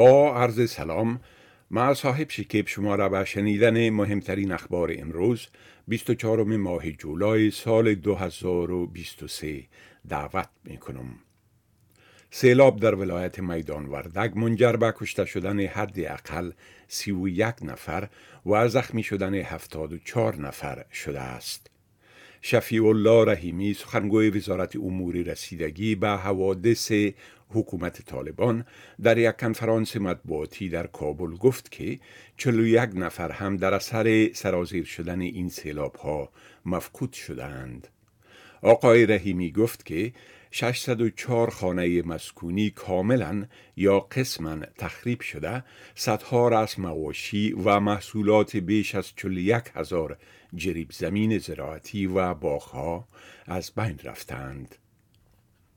با عرض سلام ما صاحب شکیب شما را به شنیدن مهمترین اخبار امروز 24 ماه جولای سال 2023 دعوت می کنم. سیلاب در ولایت میدان وردگ منجر به کشته شدن حداقل 31 نفر و زخمی شدن 74 نفر شده است. شفیع الله رحیمی سخنگوی وزارت امور رسیدگی به حوادث حکومت طالبان در یک کنفرانس مطبوعاتی در کابل گفت که 41 نفر هم در اثر سرازیر شدن این سیلاب ها مفقود شدند. آقای رحیمی گفت که 604 خانه مسکونی کاملا یا قسما تخریب شده صدها رس مواشی و محصولات بیش از 41 هزار جریب زمین زراعتی و باغها از بین رفتند.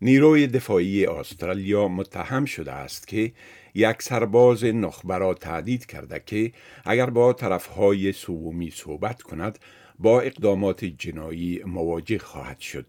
نیروی دفاعی استرالیا متهم شده است که یک سرباز نخبه را تهدید کرده که اگر با طرفهای سومی صحبت کند با اقدامات جنایی مواجه خواهد شد.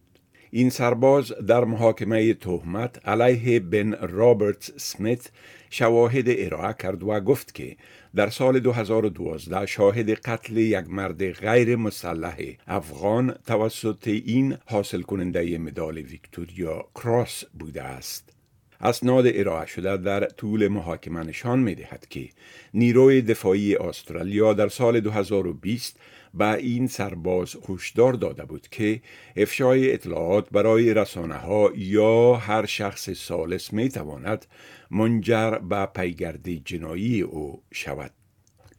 این سرباز در محاکمه تهمت علیه بن رابرت سمیت شواهد ارائه کرد و گفت که در سال 2012 شاهد قتل یک مرد غیر مسلح افغان توسط این حاصل کننده مدال ویکتوریا کراس بوده است. اسناد ارائه شده در طول محاکمه نشان می دهد که نیروی دفاعی استرالیا در سال 2020 به این سرباز هشدار داده بود که افشای اطلاعات برای رسانه ها یا هر شخص سالس می تواند منجر به پیگرد جنایی او شود.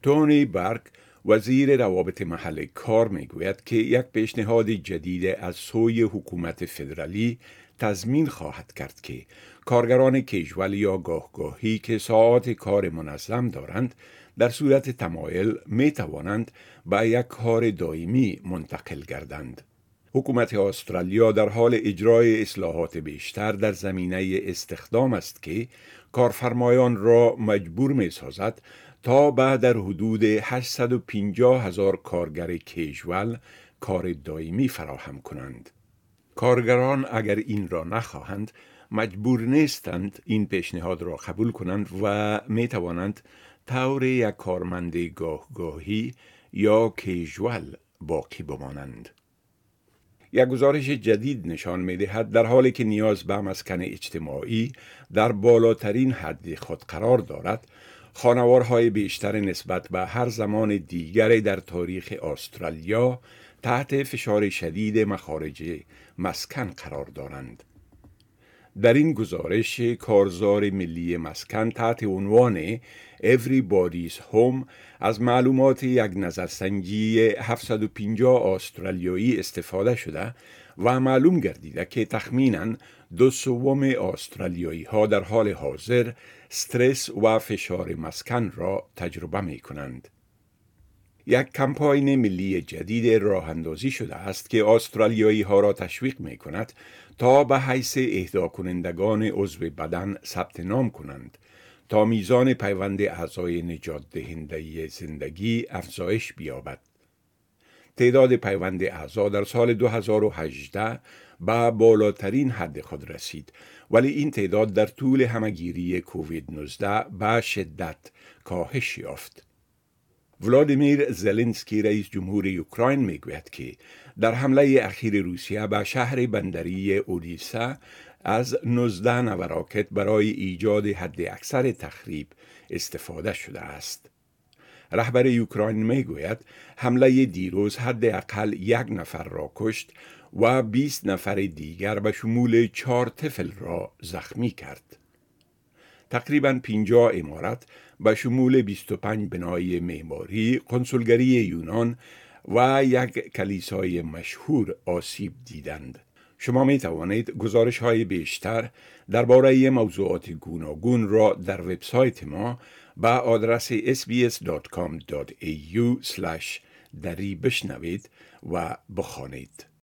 تونی برک وزیر روابط محل کار می گوید که یک پیشنهاد جدید از سوی حکومت فدرالی تضمین خواهد کرد که کارگران کیجول یا گاهگاهی که ساعات کار منظم دارند در صورت تمایل می توانند به یک کار دائمی منتقل گردند. حکومت استرالیا در اجرای اجرای اصلاحات بیشتر در زمینه استخدام است که کارفرمایان را مجبور می سازد تا بعد در حدود 850 هزار کارگر کیجول کار دائمی فراهم کنند. کارگران اگر این را نخواهند مجبور نیستند این پیشنهاد را قبول کنند و می توانند طور یک کارمند گاهگاهی یا کیژوال باقی بمانند. یک گزارش جدید نشان می دهد در حالی که نیاز به مسکن اجتماعی در بالاترین حد خود قرار دارد خانوارهای بیشتر نسبت به هر زمان دیگری در تاریخ استرالیا تحت فشار شدید مخارج مسکن قرار دارند. در این گزارش کارزار ملی مسکن تحت عنوان Everybody's Home از معلومات یک نظرسنجی 750 استرالیایی استفاده شده و معلوم گردیده که تخمینا دو سوم استرالیایی ها در حال حاضر استرس و فشار مسکن را تجربه می کنند. یک کمپاین ملی جدید راه اندازی شده است که استرالیایی ها را تشویق می کند تا به حیث اهدا کنندگان عضو بدن ثبت نام کنند تا میزان پیوند اعضای نجات دهنده زندگی افزایش بیابد. تعداد پیوند اعضا در سال 2018 به بالاترین حد خود رسید ولی این تعداد در طول همگیری کووید 19 به شدت کاهش یافت. ولادیمیر زلنسکی رئیس جمهور اوکراین می‌گوید که در حمله اخیر روسیه به شهر بندری اودیسا از 19 نوراکت برای ایجاد حد اکثر تخریب استفاده شده است. رهبر اوکراین می‌گوید حمله دیروز حداقل یک نفر را کشت و 20 نفر دیگر به شمول چهار طفل را زخمی کرد. تقریبا 50 امارت به شمول 25 بنای معماری، کنسولگری یونان و یک کلیسای مشهور آسیب دیدند. شما می توانید گزارش های بیشتر درباره موضوعات گوناگون را در وبسایت ما با آدرس sbs.com.au دری بشنوید و بخوانید.